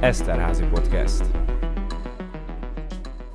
Eszterházi Podcast.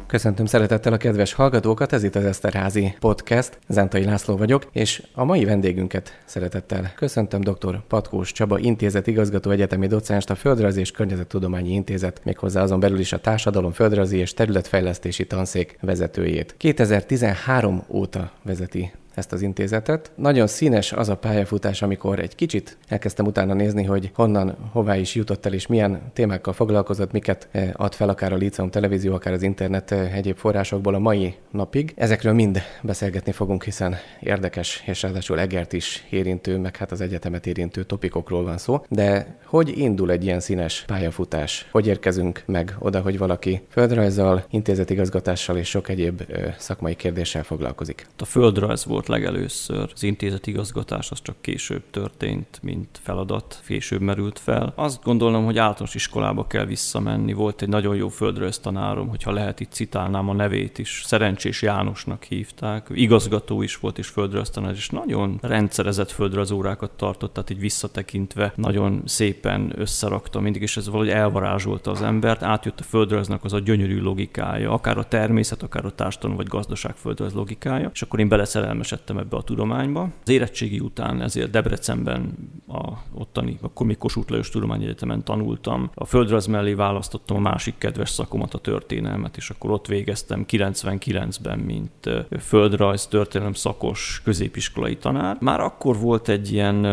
Köszöntöm szeretettel a kedves hallgatókat, ez itt az Eszterházi Podcast, Zentai László vagyok, és a mai vendégünket szeretettel köszöntöm dr. Patkós Csaba intézet igazgató egyetemi docens, a Földrajzi és Környezettudományi Intézet, méghozzá azon belül is a Társadalom, Földrajzi és Területfejlesztési Tanszék vezetőjét. 2013 óta vezeti ezt az intézetet. Nagyon színes az a pályafutás, amikor egy kicsit elkezdtem utána nézni, hogy honnan, hová is jutott el, és milyen témákkal foglalkozott, miket eh, ad fel akár a Liceum televízió, akár az internet eh, egyéb forrásokból a mai napig. Ezekről mind beszélgetni fogunk, hiszen érdekes és ráadásul Egert is érintő, meg hát az egyetemet érintő topikokról van szó. De hogy indul egy ilyen színes pályafutás? Hogy érkezünk meg oda, hogy valaki földrajzzal, intézetigazgatással és sok egyéb eh, szakmai kérdéssel foglalkozik? A földrajz volt volt legelőször. Az intézet igazgatás az csak később történt, mint feladat, később merült fel. Azt gondolom, hogy általános iskolába kell visszamenni. Volt egy nagyon jó tanárom, hogyha lehet itt citálnám a nevét is. Szerencsés Jánosnak hívták. Igazgató is volt és tanár, és nagyon rendszerezett órákat tartott, tehát így visszatekintve nagyon szépen összerakta mindig, és ez valahogy elvarázsolta az embert. Átjött a földrajznak az a gyönyörű logikája, akár a természet, akár a társadalom vagy gazdaság földrajz logikája, és akkor én beleszerelmes esettem ebbe a tudományba. Az érettségi után ezért Debrecenben, a ottani, akkor még Kossuth Lajos Tudományegyetemen tanultam. A földrajz mellé választottam a másik kedves szakomat, a történelmet, és akkor ott végeztem 99-ben, mint földrajz történelem szakos középiskolai tanár. Már akkor volt egy ilyen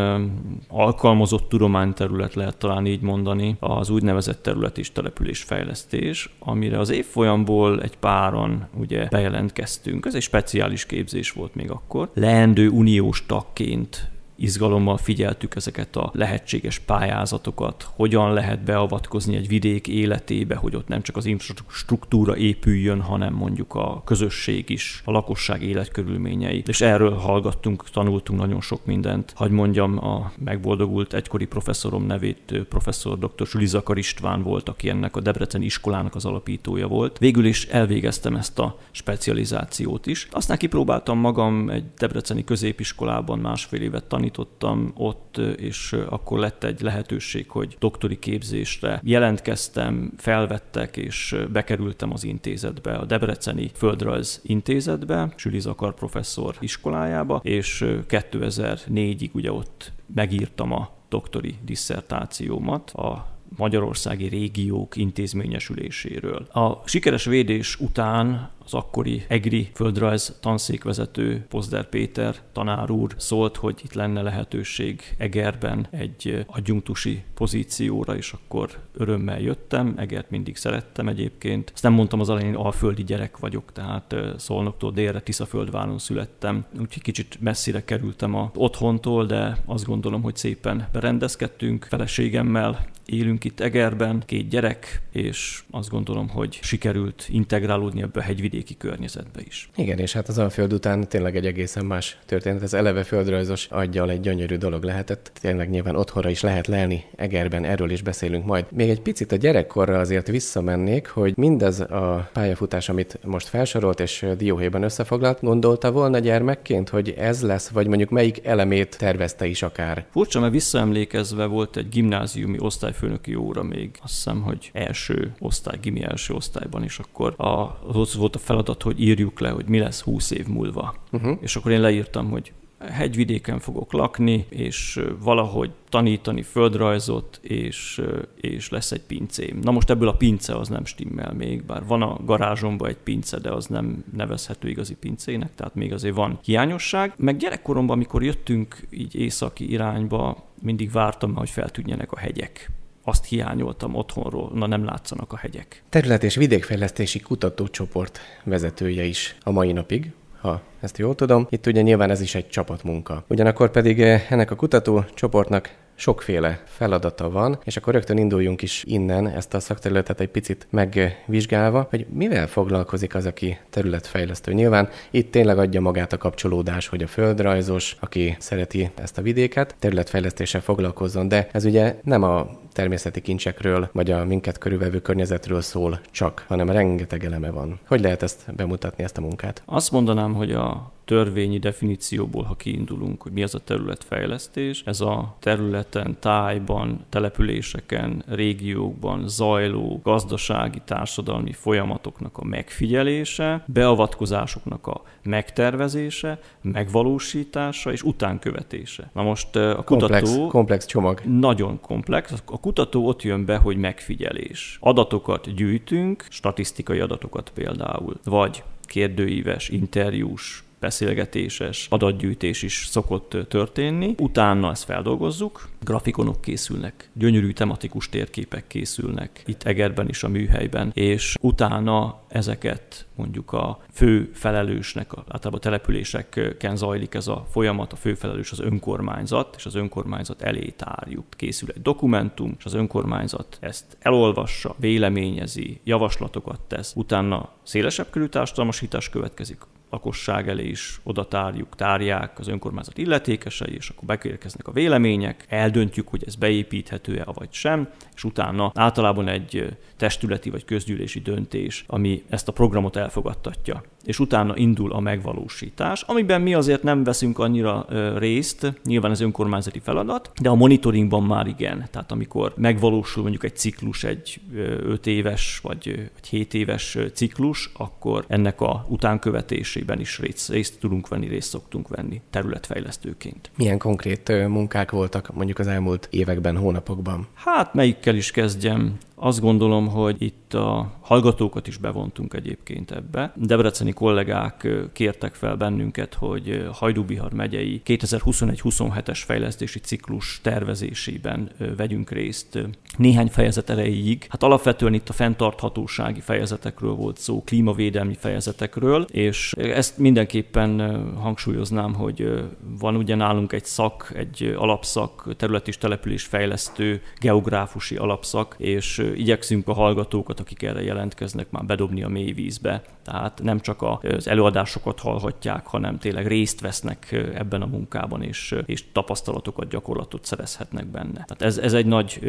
alkalmazott tudományterület, lehet talán így mondani, az úgynevezett terület és településfejlesztés, amire az évfolyamból egy páran ugye bejelentkeztünk. Ez egy speciális képzés volt még akkor akkor leendő uniós tagként izgalommal figyeltük ezeket a lehetséges pályázatokat, hogyan lehet beavatkozni egy vidék életébe, hogy ott nem csak az infrastruktúra épüljön, hanem mondjuk a közösség is, a lakosság életkörülményei. És erről hallgattunk, tanultunk nagyon sok mindent. Hagy mondjam, a megboldogult egykori professzorom nevét professzor dr. Sülizakar István volt, aki ennek a Debrecen iskolának az alapítója volt. Végül is elvégeztem ezt a specializációt is. Aztán kipróbáltam magam egy debreceni középiskolában másfél évet tanítani, tanítottam ott, és akkor lett egy lehetőség, hogy doktori képzésre jelentkeztem, felvettek, és bekerültem az intézetbe, a Debreceni Földrajz Intézetbe, Süli Zakar professzor iskolájába, és 2004-ig ugye ott megírtam a doktori disszertációmat a magyarországi régiók intézményesüléséről. A sikeres védés után az akkori EGRI földrajz tanszékvezető Pozder Péter tanár úr szólt, hogy itt lenne lehetőség Egerben egy adjunktusi pozícióra, és akkor örömmel jöttem, Egert mindig szerettem egyébként. Ezt nem mondtam az elején, alföldi gyerek vagyok, tehát Szolnoktól délre Tiszaföldváron születtem, úgyhogy kicsit messzire kerültem a otthontól, de azt gondolom, hogy szépen berendezkedtünk. Feleségemmel, élünk itt Egerben, két gyerek, és azt gondolom, hogy sikerült integrálódni ebbe a hegyvidéki környezetbe is. Igen, és hát az Alföld után tényleg egy egészen más történet. Ez eleve földrajzos aggyal egy gyönyörű dolog lehetett. Tényleg nyilván otthonra is lehet lelni Egerben, erről is beszélünk majd. Még egy picit a gyerekkorra azért visszamennék, hogy mindez a pályafutás, amit most felsorolt és dióhéjban összefoglalt, gondolta volna gyermekként, hogy ez lesz, vagy mondjuk melyik elemét tervezte is akár? Furcsa, mert visszaemlékezve volt egy gimnáziumi osztályfőnöki óra még, azt hiszem, hogy első osztály, gimi első osztályban, és akkor a, az volt a feladat, hogy írjuk le, hogy mi lesz 20 év múlva. Uh-huh. És akkor én leírtam, hogy hegyvidéken fogok lakni, és valahogy tanítani földrajzot, és, és lesz egy pincém. Na most ebből a pince az nem stimmel még, bár van a garázsomban egy pince, de az nem nevezhető igazi pincének, tehát még azért van hiányosság. Meg gyerekkoromban, amikor jöttünk így északi irányba, mindig vártam, hogy feltűnjenek a hegyek azt hiányoltam otthonról, na nem látszanak a hegyek. Terület- és vidékfejlesztési kutatócsoport vezetője is a mai napig, ha ezt jól tudom. Itt ugye nyilván ez is egy csapatmunka. Ugyanakkor pedig eh, ennek a kutatócsoportnak sokféle feladata van, és akkor rögtön induljunk is innen ezt a szakterületet egy picit megvizsgálva, hogy mivel foglalkozik az, aki területfejlesztő. Nyilván itt tényleg adja magát a kapcsolódás, hogy a földrajzos, aki szereti ezt a vidéket, területfejlesztéssel foglalkozzon, de ez ugye nem a természeti kincsekről, vagy a minket körülvevő környezetről szól csak, hanem rengeteg eleme van. Hogy lehet ezt bemutatni, ezt a munkát? Azt mondanám, hogy a törvényi definícióból, ha kiindulunk, hogy mi az a területfejlesztés, ez a területen, tájban, településeken, régiókban zajló gazdasági, társadalmi folyamatoknak a megfigyelése, beavatkozásoknak a megtervezése, megvalósítása és utánkövetése. Na most a komplex, kutató... Komplex csomag. Nagyon komplex. A kutató ott jön be, hogy megfigyelés. Adatokat gyűjtünk, statisztikai adatokat például, vagy kérdőíves, interjús beszélgetéses adatgyűjtés is szokott történni. Utána ezt feldolgozzuk, grafikonok készülnek, gyönyörű tematikus térképek készülnek itt Egerben is a műhelyben, és utána ezeket mondjuk a fő felelősnek, általában a településeken zajlik ez a folyamat, a fő felelős az önkormányzat, és az önkormányzat elé tárjuk. Készül egy dokumentum, és az önkormányzat ezt elolvassa, véleményezi, javaslatokat tesz, utána szélesebb körű társadalmasítás következik, lakosság elé is oda tárjuk, tárják az önkormányzat illetékesei, és akkor bekérkeznek a vélemények, eldöntjük, hogy ez beépíthető-e, vagy sem, és utána általában egy testületi vagy közgyűlési döntés, ami ezt a programot elfogadtatja és utána indul a megvalósítás, amiben mi azért nem veszünk annyira részt, nyilván ez önkormányzati feladat, de a monitoringban már igen. Tehát amikor megvalósul mondjuk egy ciklus, egy 5 éves vagy, vagy 7 éves ciklus, akkor ennek a utánkövetésében is részt, részt tudunk venni, részt szoktunk venni területfejlesztőként. Milyen konkrét munkák voltak mondjuk az elmúlt években, hónapokban? Hát melyikkel is kezdjem? Azt gondolom, hogy itt a hallgatókat is bevontunk egyébként ebbe. Debreceni kollégák kértek fel bennünket, hogy Hajdúbihar megyei 2021-27-es fejlesztési ciklus tervezésében vegyünk részt néhány fejezet erejéig. Hát alapvetően itt a fenntarthatósági fejezetekről volt szó, klímavédelmi fejezetekről, és ezt mindenképpen hangsúlyoznám, hogy van ugye nálunk egy szak, egy alapszak, terület és település fejlesztő, geográfusi alapszak, és igyekszünk a hallgatókat, akik erre jelentkeznek, már bedobni a mély vízbe. Tehát nem csak az előadásokat hallhatják, hanem tényleg részt vesznek ebben a munkában, és, és tapasztalatokat, gyakorlatot szerezhetnek benne. Tehát ez, ez egy nagy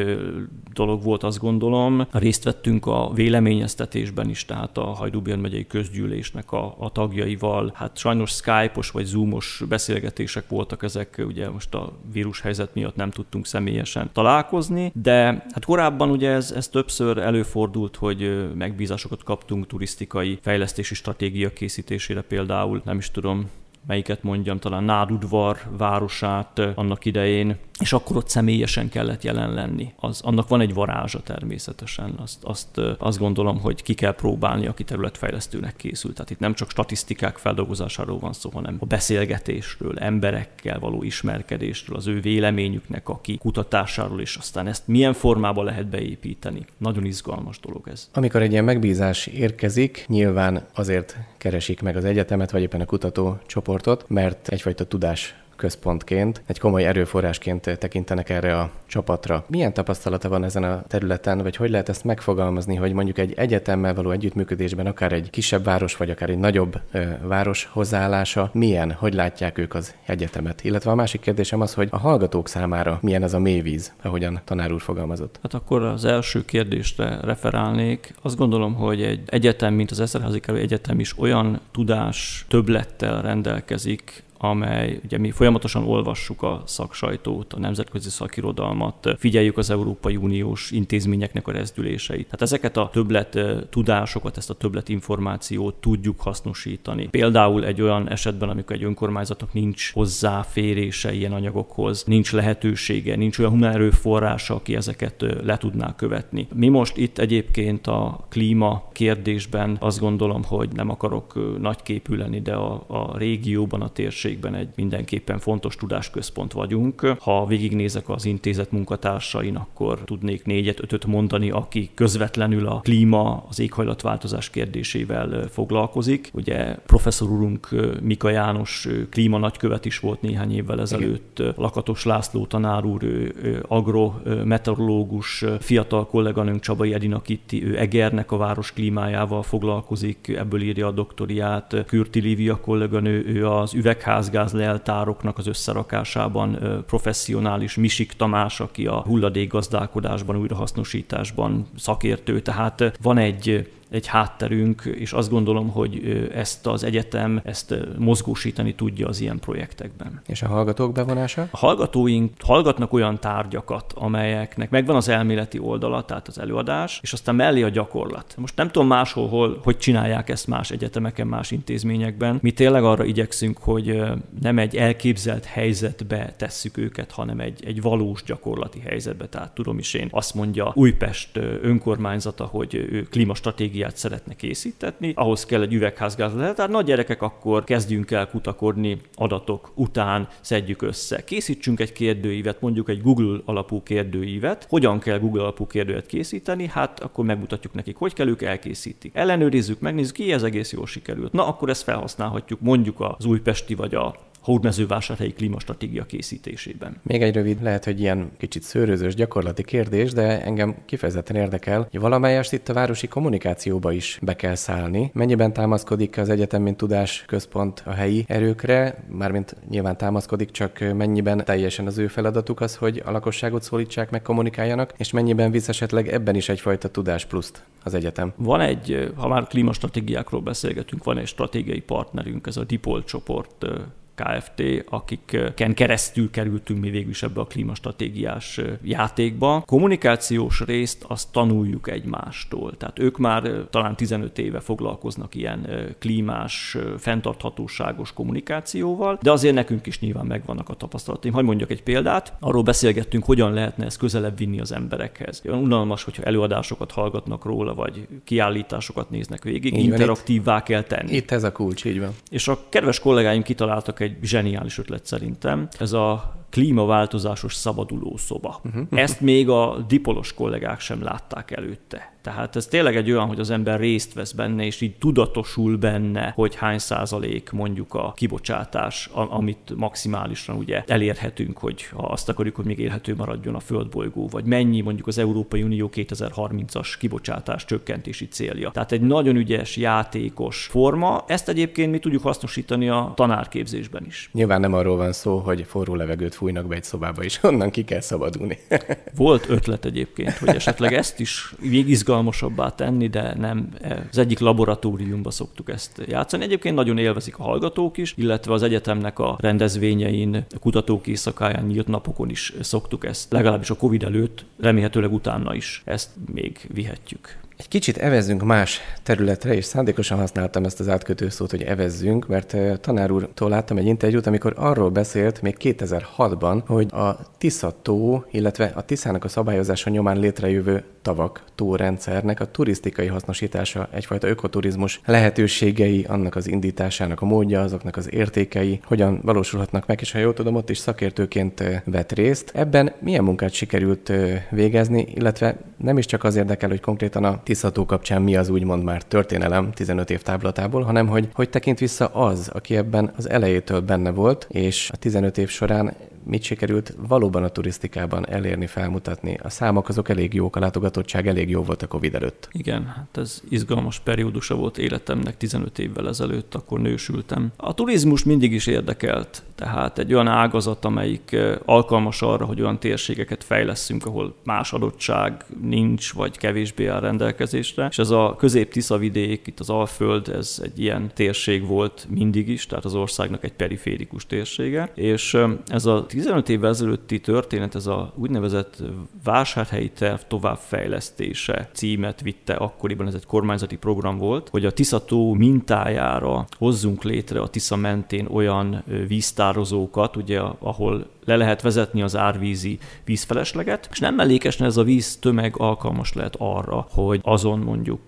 dolog volt, azt gondolom. Részt vettünk a véleményeztetésben is, tehát a Hajdúbjörn megyei közgyűlésnek a, a tagjaival. Hát sajnos Skype-os vagy Zoom-os beszélgetések voltak ezek, ugye most a vírus helyzet miatt nem tudtunk személyesen találkozni, de hát korábban ugye ez, ez többször előfordult, hogy megbízásokat kaptunk turisztikai fejlesztési stratégia készítésére például, nem is tudom, melyiket mondjam, talán Nádudvar városát annak idején, és akkor ott személyesen kellett jelen lenni. Az, annak van egy varázsa természetesen. Azt, azt, azt gondolom, hogy ki kell próbálni, aki területfejlesztőnek készült. Tehát itt nem csak statisztikák feldolgozásáról van szó, hanem a beszélgetésről, emberekkel való ismerkedésről, az ő véleményüknek a kikutatásáról, és aztán ezt milyen formában lehet beépíteni. Nagyon izgalmas dolog ez. Amikor egy ilyen megbízás érkezik, nyilván azért keresik meg az egyetemet, vagy éppen a kutatócsoportot, mert egyfajta tudás központként, egy komoly erőforrásként tekintenek erre a csapatra. Milyen tapasztalata van ezen a területen, vagy hogy lehet ezt megfogalmazni, hogy mondjuk egy egyetemmel való együttműködésben akár egy kisebb város, vagy akár egy nagyobb ö, város hozzáállása, milyen, hogy látják ők az egyetemet? Illetve a másik kérdésem az, hogy a hallgatók számára milyen ez a mélyvíz, ahogyan tanár úr fogalmazott. Hát akkor az első kérdésre referálnék. Azt gondolom, hogy egy egyetem, mint az Eszterházi Egyetem is olyan tudás többlettel rendelkezik, amely ugye mi folyamatosan olvassuk a szaksajtót, a nemzetközi szakirodalmat, figyeljük az Európai Uniós intézményeknek a rezdüléseit. Tehát ezeket a többlet tudásokat, ezt a többlet információt tudjuk hasznosítani. Például egy olyan esetben, amikor egy önkormányzatnak nincs hozzáférése ilyen anyagokhoz, nincs lehetősége, nincs olyan humán erőforrása, aki ezeket le tudná követni. Mi most itt egyébként a klíma kérdésben azt gondolom, hogy nem akarok nagyképű lenni, de a, a régióban, a térség térségben egy mindenképpen fontos tudásközpont vagyunk. Ha végignézek az intézet munkatársain, akkor tudnék négyet, ötöt mondani, aki közvetlenül a klíma, az éghajlatváltozás kérdésével foglalkozik. Ugye professzor úrunk Mika János klíma nagykövet is volt néhány évvel ezelőtt, Igen. Lakatos László tanár úr, agrometeorológus, fiatal kolléganőnk Csabai Edina Kitti, ő Egernek a város klímájával foglalkozik, ebből írja a doktoriát, Kürti Lívia kolléganő, ő az üvegház földgázgáz leltároknak az összerakásában professzionális Misik Tamás, aki a hulladékgazdálkodásban, újrahasznosításban szakértő, tehát van egy egy hátterünk, és azt gondolom, hogy ezt az egyetem ezt mozgósítani tudja az ilyen projektekben. És a hallgatók bevonása? A hallgatóink hallgatnak olyan tárgyakat, amelyeknek megvan az elméleti oldala, tehát az előadás, és aztán mellé a gyakorlat. Most nem tudom máshol, hol, hogy csinálják ezt más egyetemeken, más intézményekben. Mi tényleg arra igyekszünk, hogy nem egy elképzelt helyzetbe tesszük őket, hanem egy, egy valós gyakorlati helyzetbe. Tehát tudom is én, azt mondja Újpest önkormányzata, hogy ő klímastratégiát szeretne készítetni, ahhoz kell egy üvegházgáz. Tehát nagy gyerekek, akkor kezdjünk el kutakodni adatok után, szedjük össze. Készítsünk egy kérdőívet, mondjuk egy Google alapú kérdőívet. Hogyan kell Google alapú kérdőívet készíteni? Hát akkor megmutatjuk nekik, hogy kell, ők elkészítik. Ellenőrizzük, megnézzük, ki ez egész jól sikerült. Na, akkor ezt felhasználhatjuk mondjuk az újpesti vagy a hódmezővásárhelyi klímastratégia készítésében. Még egy rövid, lehet, hogy ilyen kicsit szőrözős gyakorlati kérdés, de engem kifejezetten érdekel, hogy valamelyest itt a városi kommunikációba is be kell szállni. Mennyiben támaszkodik az egyetem, mint tudás központ a helyi erőkre, mármint nyilván támaszkodik, csak mennyiben teljesen az ő feladatuk az, hogy a lakosságot szólítsák meg, kommunikáljanak, és mennyiben visz esetleg ebben is egyfajta tudás pluszt az egyetem. Van egy, ha már klímastratégiákról beszélgetünk, van egy stratégiai partnerünk, ez a Dipol csoport Kft., akiken keresztül kerültünk mi végül is ebbe a klímastratégiás játékba. Kommunikációs részt azt tanuljuk egymástól. Tehát ők már talán 15 éve foglalkoznak ilyen klímás, fenntarthatóságos kommunikációval, de azért nekünk is nyilván megvannak a tapasztalataim. Hogy mondjak egy példát, arról beszélgettünk, hogyan lehetne ezt közelebb vinni az emberekhez. Olyan unalmas, hogyha előadásokat hallgatnak róla, vagy kiállításokat néznek végig, így interaktívvá kell tenni. Itt ez a kulcs, így van. És a kedves kollégáim kitaláltak egy zseniális ötlet szerintem. Ez a klímaváltozásos szabaduló szoba. Uh-huh. Ezt még a dipolos kollégák sem látták előtte. Tehát ez tényleg egy olyan, hogy az ember részt vesz benne, és így tudatosul benne, hogy hány százalék mondjuk a kibocsátás, amit maximálisan ugye elérhetünk, hogy ha azt akarjuk, hogy még élhető maradjon a földbolygó, vagy mennyi mondjuk az Európai Unió 2030-as kibocsátás csökkentési célja. Tehát egy nagyon ügyes, játékos forma. Ezt egyébként mi tudjuk hasznosítani a tanárképzésben is. Nyilván nem arról van szó, hogy forró levegőt fújnak be egy szobába, és onnan ki kell szabadulni. Volt ötlet egyébként, hogy esetleg ezt is még izgalmasabbá tenni, de nem az egyik laboratóriumba szoktuk ezt játszani. Egyébként nagyon élvezik a hallgatók is, illetve az egyetemnek a rendezvényein, a kutatók éjszakáján, nyílt napokon is szoktuk ezt, legalábbis a Covid előtt, remélhetőleg utána is ezt még vihetjük. Egy kicsit evezzünk más területre, és szándékosan használtam ezt az átkötő szót, hogy evezzünk, mert tanár úrtól láttam egy interjút, amikor arról beszélt még 2006-ban, hogy a Tisza tó, illetve a Tiszának a szabályozása nyomán létrejövő tavak, tórendszernek a turisztikai hasznosítása, egyfajta ökoturizmus lehetőségei, annak az indításának a módja, azoknak az értékei, hogyan valósulhatnak meg, és ha jól tudom, ott is szakértőként vett részt. Ebben milyen munkát sikerült végezni, illetve nem is csak az érdekel, hogy konkrétan a Tiszató kapcsán mi az úgymond már történelem 15 év táblatából, hanem hogy, hogy tekint vissza az, aki ebben az elejétől benne volt, és a 15 év során mit sikerült valóban a turisztikában elérni, felmutatni. A számok azok elég jók, a látogatottság elég jó volt a Covid előtt. Igen, hát ez izgalmas periódusa volt életemnek 15 évvel ezelőtt, akkor nősültem. A turizmus mindig is érdekelt, tehát egy olyan ágazat, amelyik alkalmas arra, hogy olyan térségeket fejleszünk, ahol más adottság nincs, vagy kevésbé áll rendelkezésre. És ez a közép-Tisza vidék, itt az Alföld, ez egy ilyen térség volt mindig is, tehát az országnak egy periférikus térsége. És ez a 15 évvel ezelőtti történet, ez a úgynevezett vásárhelyi terv továbbfejlesztése címet vitte akkoriban, ez egy kormányzati program volt, hogy a Tiszató mintájára hozzunk létre a Tisza mentén olyan víztározókat, ugye, ahol le lehet vezetni az árvízi vízfelesleget, és nem mellékesen ez a víz tömeg alkalmas lehet arra, hogy azon mondjuk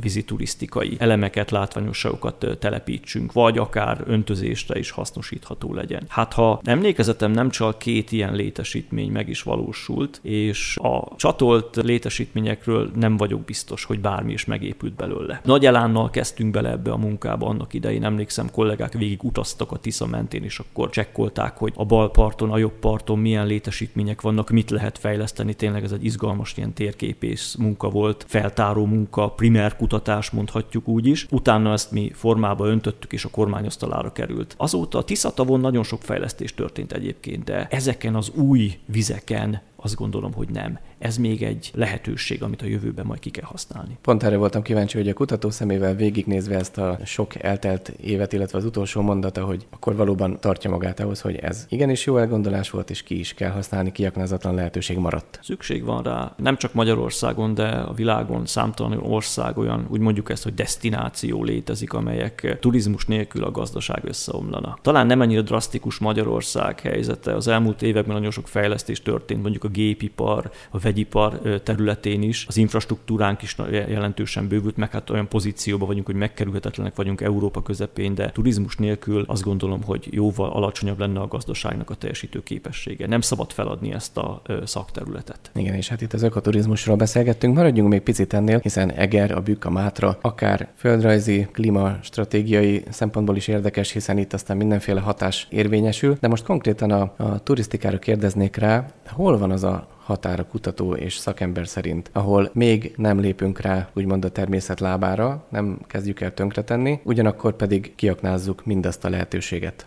víziturisztikai elemeket, látványosságokat telepítsünk, vagy akár öntözésre is hasznosítható legyen. Hát ha emlékezetem nem csak két ilyen létesítmény meg is valósult, és a csatolt létesítményekről nem vagyok biztos, hogy bármi is megépült belőle. Nagy elánnal kezdtünk bele ebbe a munkába annak idején, emlékszem, kollégák végig utaztak a Tisza mentén, és akkor csekkolták, hogy a bal parton, a jobb parton milyen létesítmények vannak, mit lehet fejleszteni. Tényleg ez egy izgalmas ilyen térképész munka volt, feltáró munka, primer kutatás mondhatjuk úgy is. Utána ezt mi formába öntöttük, és a kormányasztalára került. Azóta a Tiszatavon nagyon sok fejlesztés történt egyébként, de ezeken az új vizeken azt gondolom, hogy nem ez még egy lehetőség, amit a jövőben majd ki kell használni. Pont erre voltam kíváncsi, hogy a kutató szemével végignézve ezt a sok eltelt évet, illetve az utolsó mondata, hogy akkor valóban tartja magát ahhoz, hogy ez igenis jó elgondolás volt, és ki is kell használni, kiaknázatlan lehetőség maradt. Szükség van rá, nem csak Magyarországon, de a világon számtalan ország olyan, úgy mondjuk ezt, hogy destináció létezik, amelyek turizmus nélkül a gazdaság összeomlana. Talán nem ennyire drasztikus Magyarország helyzete. Az elmúlt években nagyon sok fejlesztés történt, mondjuk a gépipar, a vegyipar területén is. Az infrastruktúránk is jelentősen bővült, meg hát olyan pozícióban vagyunk, hogy megkerülhetetlenek vagyunk Európa közepén, de turizmus nélkül azt gondolom, hogy jóval alacsonyabb lenne a gazdaságnak a teljesítő képessége. Nem szabad feladni ezt a szakterületet. Igen, és hát itt az ökoturizmusról beszélgettünk, maradjunk még picit ennél, hiszen Eger, a Bükk, a Mátra, akár földrajzi, klímastratégiai szempontból is érdekes, hiszen itt aztán mindenféle hatás érvényesül. De most konkrétan a, a turisztikára kérdeznék rá, hol van az a határ a kutató és szakember szerint, ahol még nem lépünk rá, úgymond a természet lábára, nem kezdjük el tönkretenni, ugyanakkor pedig kiaknázzuk mindazt a lehetőséget,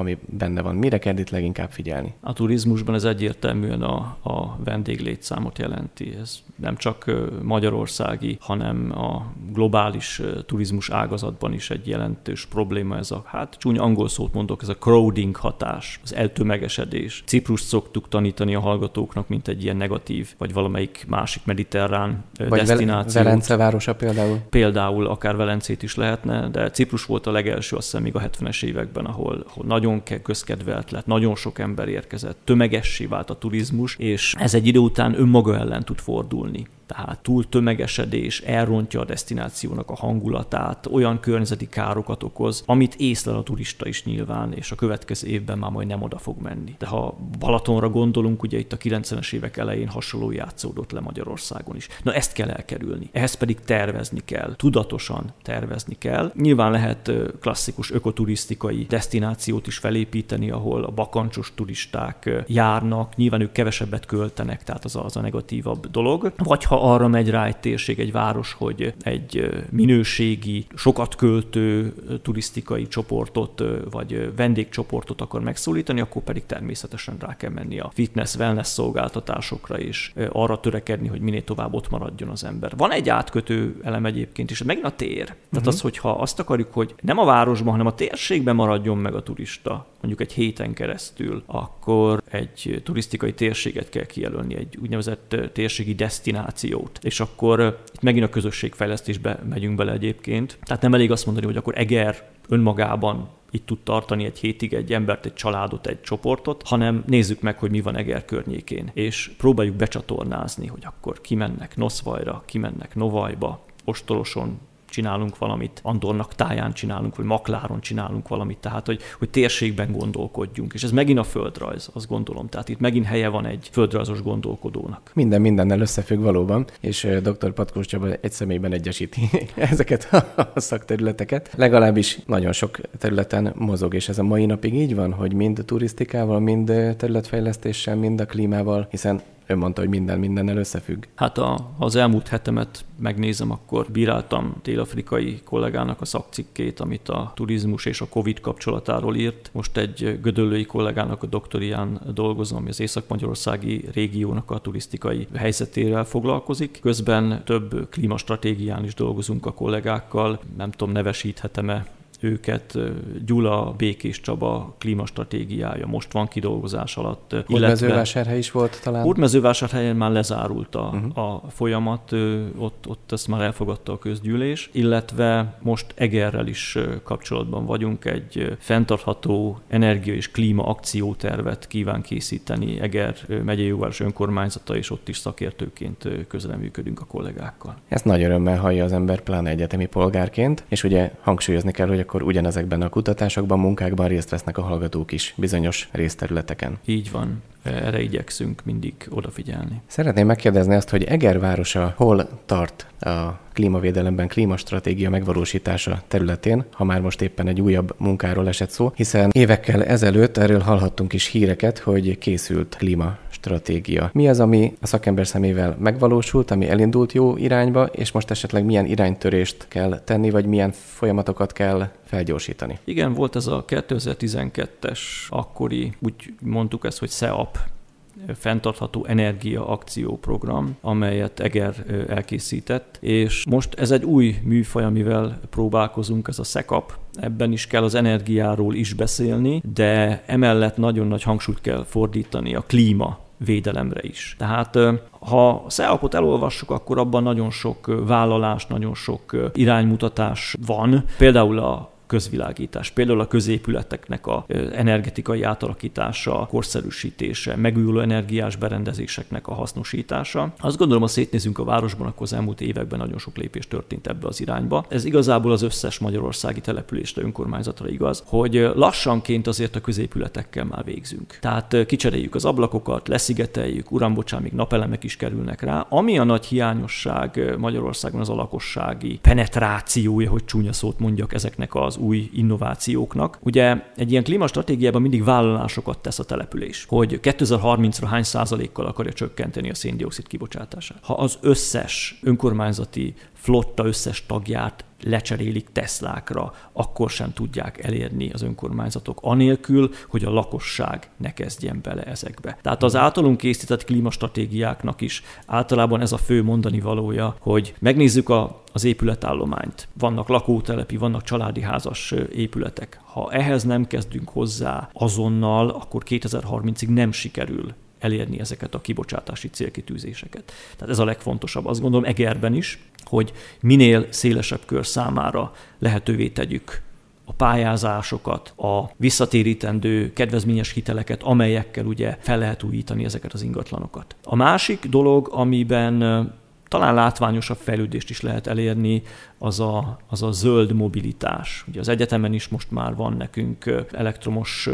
ami benne van. Mire kell itt leginkább figyelni? A turizmusban ez egyértelműen a, a vendéglétszámot jelenti. Ez nem csak magyarországi, hanem a globális turizmus ágazatban is egy jelentős probléma. Ez a, hát csúnya angol szót mondok, ez a crowding hatás, az eltömegesedés. Ciprus szoktuk tanítani a hallgatóknak, mint egy ilyen negatív, vagy valamelyik másik mediterrán vagy destináció. Velence városa például? Például akár Velencét is lehetne, de Ciprus volt a legelső, azt hiszem még a 70-es években, ahol, ahol nagyon nagyon közkedvelt lett, nagyon sok ember érkezett, tömegessé vált a turizmus, és ez egy idő után önmaga ellen tud fordulni tehát túl tömegesedés elrontja a destinációnak a hangulatát, olyan környezeti károkat okoz, amit észlel a turista is nyilván, és a következő évben már majd nem oda fog menni. De ha Balatonra gondolunk, ugye itt a 90-es évek elején hasonló játszódott le Magyarországon is. Na ezt kell elkerülni. Ehhez pedig tervezni kell, tudatosan tervezni kell. Nyilván lehet klasszikus ökoturisztikai destinációt is felépíteni, ahol a bakancsos turisták járnak, nyilván ők kevesebbet költenek, tehát az a, az a negatívabb dolog. Vagy ha arra megy rá egy térség, egy város, hogy egy minőségi, sokat költő turisztikai csoportot, vagy vendégcsoportot akar megszólítani, akkor pedig természetesen rá kell menni a fitness, wellness szolgáltatásokra, és arra törekedni, hogy minél tovább ott maradjon az ember. Van egy átkötő elem egyébként is, megint a tér. Tehát uh-huh. az, hogyha azt akarjuk, hogy nem a városban, hanem a térségben maradjon meg a turista, mondjuk egy héten keresztül, akkor egy turisztikai térséget kell kijelölni, egy úgynevezett térségi destinációt. És akkor itt megint a közösségfejlesztésbe megyünk bele egyébként. Tehát nem elég azt mondani, hogy akkor Eger önmagában itt tud tartani egy hétig egy embert, egy családot, egy csoportot, hanem nézzük meg, hogy mi van Eger környékén, és próbáljuk becsatornázni, hogy akkor kimennek Noszvajra, kimennek Novajba, Ostoroson, csinálunk valamit, Andornak táján csinálunk, vagy Makláron csinálunk valamit, tehát hogy, hogy térségben gondolkodjunk. És ez megint a földrajz, azt gondolom. Tehát itt megint helye van egy földrajzos gondolkodónak. Minden mindennel összefügg valóban, és dr. Patkós Csaba egy személyben egyesíti ezeket a szakterületeket. Legalábbis nagyon sok területen mozog, és ez a mai napig így van, hogy mind turisztikával, mind területfejlesztéssel, mind a klímával, hiszen Ön mondta, hogy minden mindennel összefügg. Hát a, az elmúlt hetemet megnézem, akkor bíráltam dél-afrikai kollégának a szakcikkét, amit a turizmus és a Covid kapcsolatáról írt. Most egy gödöllői kollégának a doktorián dolgozom, ami az észak-magyarországi régiónak a turisztikai helyzetével foglalkozik. Közben több klímastratégián is dolgozunk a kollégákkal, nem tudom, nevesíthetem-e őket. Gyula, Békés Csaba klímastratégiája most van kidolgozás alatt. Hódmezővásárhely is volt talán? Hódmezővásárhelyen már lezárult a, uh-huh. a folyamat, ott, ott ezt már elfogadta a közgyűlés, illetve most Egerrel is kapcsolatban vagyunk, egy fenntartható energia és klíma akciótervet kíván készíteni Eger megyei jóváros önkormányzata, és ott is szakértőként közreműködünk a kollégákkal. Ezt nagy örömmel hallja az ember, pláne egyetemi polgárként, és ugye hangsúlyozni kell, hogy a akkor ugyanezekben a kutatásokban, munkákban részt vesznek a hallgatók is bizonyos részterületeken. Így van erre igyekszünk mindig odafigyelni. Szeretném megkérdezni azt, hogy Eger városa hol tart a klímavédelemben, klímastratégia megvalósítása területén, ha már most éppen egy újabb munkáról esett szó, hiszen évekkel ezelőtt erről hallhattunk is híreket, hogy készült klímastratégia. Mi az, ami a szakember szemével megvalósult, ami elindult jó irányba, és most esetleg milyen iránytörést kell tenni, vagy milyen folyamatokat kell felgyorsítani? Igen, volt ez a 2012-es akkori, úgy mondtuk ezt, hogy SEAP fenntartható energia akcióprogram, amelyet Eger elkészített, és most ez egy új műfaj, amivel próbálkozunk, ez a SECAP, ebben is kell az energiáról is beszélni, de emellett nagyon nagy hangsúlyt kell fordítani a klíma védelemre is. Tehát ha a SEAP-ot elolvassuk, akkor abban nagyon sok vállalás, nagyon sok iránymutatás van. Például a közvilágítás. Például a középületeknek a energetikai átalakítása, korszerűsítése, megújuló energiás berendezéseknek a hasznosítása. Azt gondolom, ha szétnézünk a városban, akkor az elmúlt években nagyon sok lépés történt ebbe az irányba. Ez igazából az összes magyarországi településre, önkormányzatra igaz, hogy lassanként azért a középületekkel már végzünk. Tehát kicseréljük az ablakokat, leszigeteljük, uram, bocsán, még napelemek is kerülnek rá. Ami a nagy hiányosság Magyarországon az a lakossági penetrációja, hogy csúnya szót mondjak ezeknek az új innovációknak. Ugye egy ilyen klímastratégiában mindig vállalásokat tesz a település, hogy 2030-ra hány százalékkal akarja csökkenteni a széndiokszid kibocsátását. Ha az összes önkormányzati flotta összes tagját lecserélik Teslákra, akkor sem tudják elérni az önkormányzatok, anélkül, hogy a lakosság ne kezdjen bele ezekbe. Tehát az általunk készített klímastratégiáknak is általában ez a fő mondani valója, hogy megnézzük a, az épületállományt. Vannak lakótelepi, vannak családi házas épületek. Ha ehhez nem kezdünk hozzá azonnal, akkor 2030-ig nem sikerül elérni ezeket a kibocsátási célkitűzéseket. Tehát ez a legfontosabb. Azt gondolom Egerben is, hogy minél szélesebb kör számára lehetővé tegyük a pályázásokat, a visszatérítendő kedvezményes hiteleket, amelyekkel ugye fel lehet újítani ezeket az ingatlanokat. A másik dolog, amiben talán látványosabb fejlődést is lehet elérni, az a, az a zöld mobilitás. Ugye az egyetemen is most már van nekünk elektromos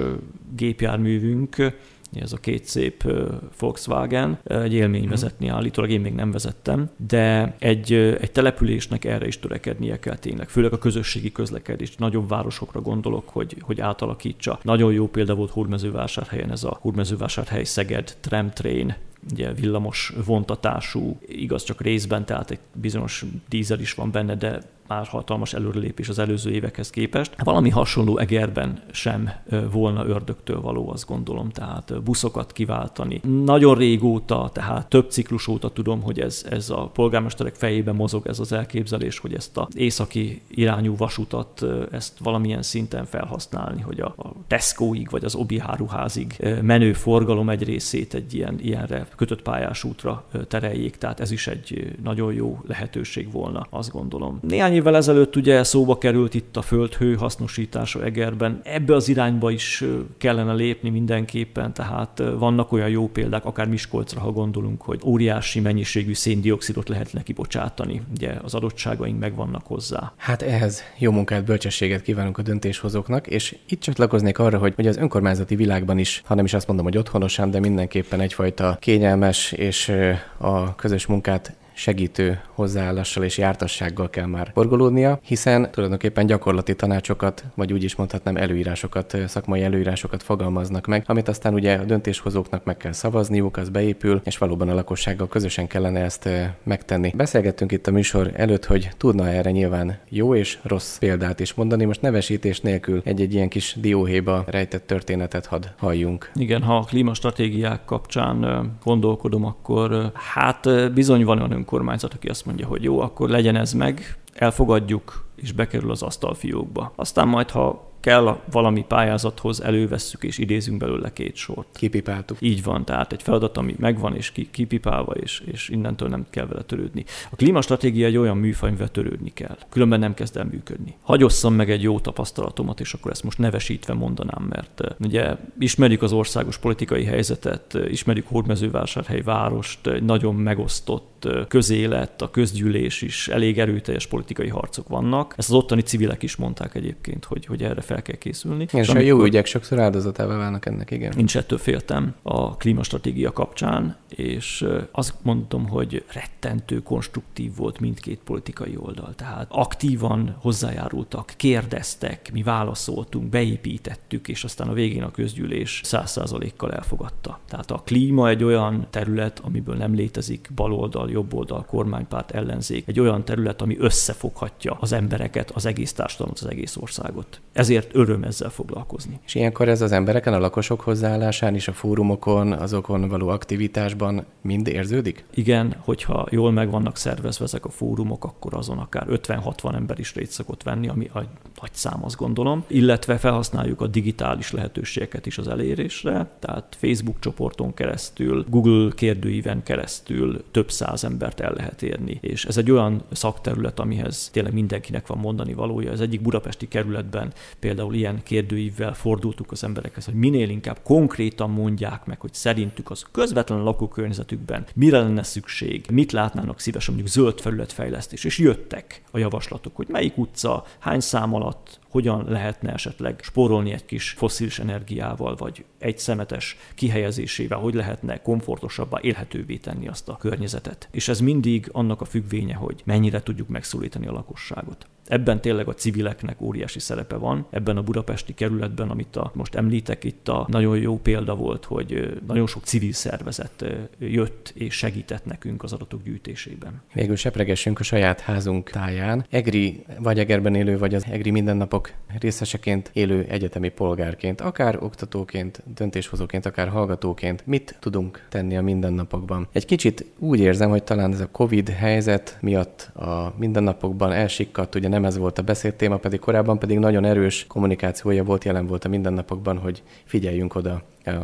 gépjárművünk, ez a két szép Volkswagen, egy élmény mhm. vezetni állítólag, én még nem vezettem, de egy, egy településnek erre is törekednie kell tényleg, főleg a közösségi közlekedés. Nagyobb városokra gondolok, hogy, hogy átalakítsa. Nagyon jó példa volt Hurmezővásárhelyen ez a Hurmezővásárhely Szeged tramtrain ugye villamos vontatású, igaz csak részben, tehát egy bizonyos dízel is van benne, de már hatalmas előrelépés az előző évekhez képest. Valami hasonló Egerben sem volna ördögtől való, azt gondolom, tehát buszokat kiváltani. Nagyon régóta, tehát több ciklus óta tudom, hogy ez, ez a polgármesterek fejében mozog ez az elképzelés, hogy ezt a északi irányú vasutat, ezt valamilyen szinten felhasználni, hogy a, a Tescoig vagy az Obi áruházig menő forgalom egy részét egy ilyen, ilyenre kötött pályás útra tereljék, tehát ez is egy nagyon jó lehetőség volna, azt gondolom. Néhány évvel ezelőtt ugye szóba került itt a földhő hasznosítása Egerben. Ebbe az irányba is kellene lépni mindenképpen, tehát vannak olyan jó példák, akár Miskolcra, ha gondolunk, hogy óriási mennyiségű széndiokszidot lehet neki bocsátani. Ugye az adottságaink megvannak hozzá. Hát ehhez jó munkát, bölcsességet kívánunk a döntéshozóknak, és itt csatlakoznék arra, hogy, hogy az önkormányzati világban is, ha nem is azt mondom, hogy otthonosan, de mindenképpen egyfajta kényelmes és a közös munkát segítő hozzáállással és jártassággal kell már forgolódnia, hiszen tulajdonképpen gyakorlati tanácsokat, vagy úgy is mondhatnám előírásokat, szakmai előírásokat fogalmaznak meg, amit aztán ugye a döntéshozóknak meg kell szavazniuk, az beépül, és valóban a lakossággal közösen kellene ezt megtenni. Beszélgettünk itt a műsor előtt, hogy tudna erre nyilván jó és rossz példát is mondani, most nevesítés nélkül egy-egy ilyen kis dióhéba rejtett történetet hadd halljunk. Igen, ha a klímastratégiák kapcsán gondolkodom, akkor hát bizony van olyan önkormányzat, aki azt mondja, hogy jó, akkor legyen ez meg, elfogadjuk, és bekerül az asztalfiókba. Aztán majd, ha kell valami pályázathoz, elővesszük és idézünk belőle két sort. Kipipáltuk. Így van, tehát egy feladat, ami megvan és ki, kipipálva, és, és innentől nem kell vele törődni. A klímastratégia egy olyan műfaj, amivel törődni kell. Különben nem kezd el működni. Hagyosszam meg egy jó tapasztalatomat, és akkor ezt most nevesítve mondanám, mert eh, ugye ismerjük az országos politikai helyzetet, eh, ismerjük Hódmezővásárhely várost, egy nagyon megosztott eh, közélet, a közgyűlés is, elég erőteljes politikai harcok vannak. Ezt az ottani civilek is mondták egyébként, hogy, hogy erre fel kell készülni. És, és a jó ügyek sokszor áldozatává válnak ennek, igen. Nincs ettől féltem a klímastratégia kapcsán, és azt mondom, hogy rettentő konstruktív volt mindkét politikai oldal. Tehát aktívan hozzájárultak, kérdeztek, mi válaszoltunk, beépítettük, és aztán a végén a közgyűlés száz százalékkal elfogadta. Tehát a klíma egy olyan terület, amiből nem létezik baloldal, jobboldal, kormánypárt, ellenzék, egy olyan terület, ami össze összefoghatja az embereket, az egész társadalmat, az egész országot. Ezért öröm ezzel foglalkozni. És ilyenkor ez az embereken, a lakosok hozzáállásán is, a fórumokon, azokon való aktivitásban mind érződik? Igen, hogyha jól meg vannak szervezve ezek a fórumok, akkor azon akár 50-60 ember is részt szokott venni, ami egy nagy szám, azt gondolom. Illetve felhasználjuk a digitális lehetőségeket is az elérésre, tehát Facebook csoporton keresztül, Google kérdőíven keresztül több száz embert el lehet érni. És ez egy olyan szakterület, amihez tényleg mindenkinek van mondani valója. Az egyik budapesti kerületben például ilyen kérdőívvel fordultuk az emberekhez, hogy minél inkább konkrétan mondják meg, hogy szerintük az közvetlen lakókörnyezetükben mire lenne szükség, mit látnának szívesen, mondjuk zöld felületfejlesztés, és jöttek a javaslatok, hogy melyik utca, hány szám alatt, hogyan lehetne esetleg spórolni egy kis foszilis energiával, vagy egy szemetes kihelyezésével, hogy lehetne komfortosabbá, élhetővé tenni azt a környezetet. És ez mindig annak a függvénye, hogy mennyire tudjuk megszólítani a lakosságot. Ebben tényleg a civileknek óriási szerepe van. Ebben a budapesti kerületben, amit a, most említek, itt a nagyon jó példa volt, hogy nagyon sok civil szervezet jött és segített nekünk az adatok gyűjtésében. Végül sepregessünk a saját házunk táján. Egri vagy Egerben élő, vagy az Egri mindennapok részeseként élő egyetemi polgárként, akár oktatóként, döntéshozóként, akár hallgatóként, mit tudunk tenni a mindennapokban? Egy kicsit úgy érzem, hogy talán ez a Covid helyzet miatt a mindennapokban elsikkadt, ugye nem ez volt a beszédtéma, pedig korábban pedig nagyon erős kommunikációja volt, jelen volt a mindennapokban, hogy figyeljünk oda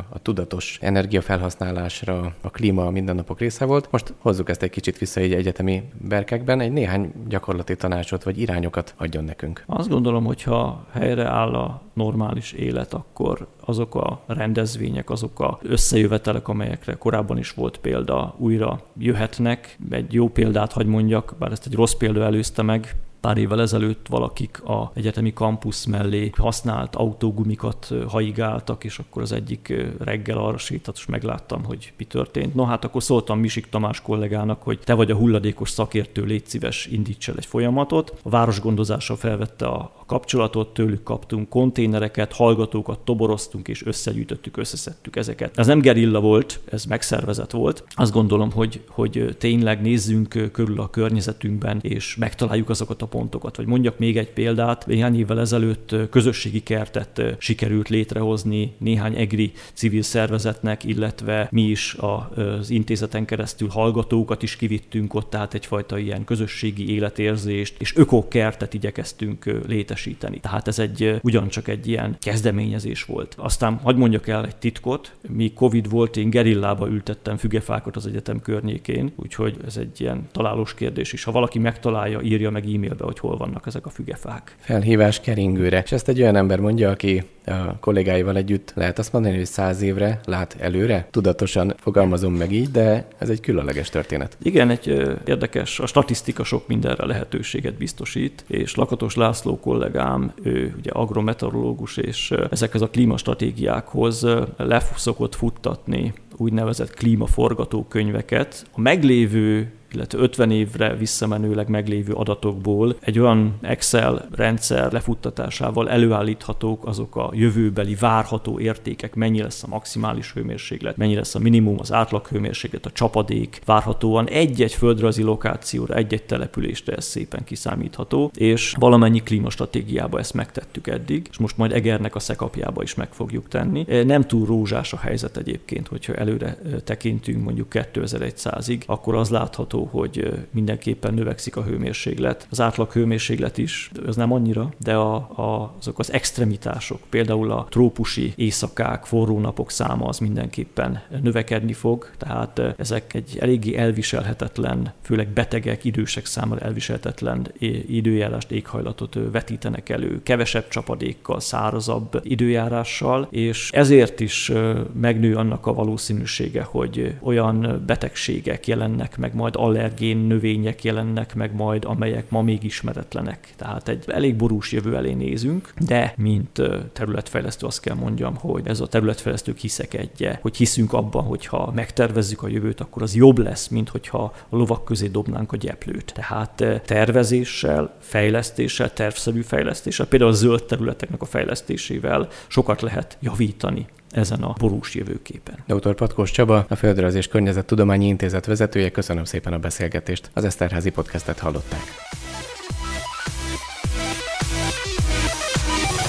a tudatos energiafelhasználásra, a klíma a mindennapok része volt. Most hozzuk ezt egy kicsit vissza egy egyetemi berkekben, egy néhány gyakorlati tanácsot vagy irányokat adjon nekünk. Azt gondolom, hogy ha helyre áll a normális élet, akkor azok a rendezvények, azok a összejövetelek, amelyekre korábban is volt példa, újra jöhetnek. Egy jó példát hagy mondjak, bár ezt egy rossz példa előzte meg, pár évvel ezelőtt valakik a egyetemi kampusz mellé használt autógumikat haigáltak, és akkor az egyik reggel arra sétalt, és megláttam, hogy mi történt. No hát akkor szóltam Misik Tamás kollégának, hogy te vagy a hulladékos szakértő, légy szíves, indíts el egy folyamatot. A városgondozással felvette a kapcsolatot, tőlük kaptunk konténereket, hallgatókat toboroztunk és összegyűjtöttük, összeszedtük ezeket. Ez nem gerilla volt, ez megszervezett volt. Azt gondolom, hogy, hogy tényleg nézzünk körül a környezetünkben, és megtaláljuk azokat a pontokat. Vagy mondjak még egy példát, néhány évvel ezelőtt közösségi kertet sikerült létrehozni néhány egri civil szervezetnek, illetve mi is az intézeten keresztül hallgatókat is kivittünk ott, tehát egyfajta ilyen közösségi életérzést, és ökokertet igyekeztünk létesíteni. Tehát ez egy ugyancsak egy ilyen kezdeményezés volt. Aztán hagyd mondjak el egy titkot, mi Covid volt, én gerillába ültettem fügefákat az egyetem környékén, úgyhogy ez egy ilyen találós kérdés is. Ha valaki megtalálja, írja meg e-mailbe be, hogy hol vannak ezek a fügefák. Felhívás keringőre. És ezt egy olyan ember mondja, aki a kollégáival együtt lehet azt mondani, hogy száz évre lát előre. Tudatosan fogalmazom meg így, de ez egy különleges történet. Igen, egy érdekes, a statisztika sok mindenre lehetőséget biztosít, és Lakatos László kollégám, ő ugye agrometeorológus, és ezekhez a klímastratégiákhoz leszokott futtatni úgynevezett klímaforgatókönyveket. A meglévő illetve 50 évre visszamenőleg meglévő adatokból egy olyan Excel rendszer lefuttatásával előállíthatók azok a jövőbeli várható értékek, mennyi lesz a maximális hőmérséklet, mennyi lesz a minimum, az átlag hőmérséklet, a csapadék, várhatóan egy-egy földrajzi lokációra, egy-egy településre ez szépen kiszámítható, és valamennyi klímastratégiába ezt megtettük eddig, és most majd Egernek a szekapjába is meg fogjuk tenni. Nem túl rózsás a helyzet egyébként, hogyha előre tekintünk mondjuk 2100-ig, akkor az látható, hogy mindenképpen növekszik a hőmérséklet. Az átlag hőmérséklet is, ez nem annyira, de a, a, azok az extremitások, például a trópusi éjszakák, forró napok száma az mindenképpen növekedni fog, tehát ezek egy eléggé elviselhetetlen, főleg betegek, idősek számára elviselhetetlen időjárást, éghajlatot vetítenek elő, kevesebb csapadékkal, szárazabb időjárással, és ezért is megnő annak a valószínűsége, hogy olyan betegségek jelennek meg majd allergén növények jelennek meg majd, amelyek ma még ismeretlenek. Tehát egy elég borús jövő elé nézünk, de mint területfejlesztő azt kell mondjam, hogy ez a területfejlesztők hiszek egye, hogy hiszünk abban, hogy ha megtervezzük a jövőt, akkor az jobb lesz, mint hogyha a lovak közé dobnánk a gyeplőt. Tehát tervezéssel, fejlesztéssel, tervszerű fejlesztéssel, például a zöld területeknek a fejlesztésével sokat lehet javítani ezen a borús jövőképen. Dr. Patkós Csaba, a Földrajz és Környezettudományi Intézet vezetője, köszönöm szépen a beszélgetést. Az Eszterházi podcastet hallották.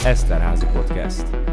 Eszterházi podcast.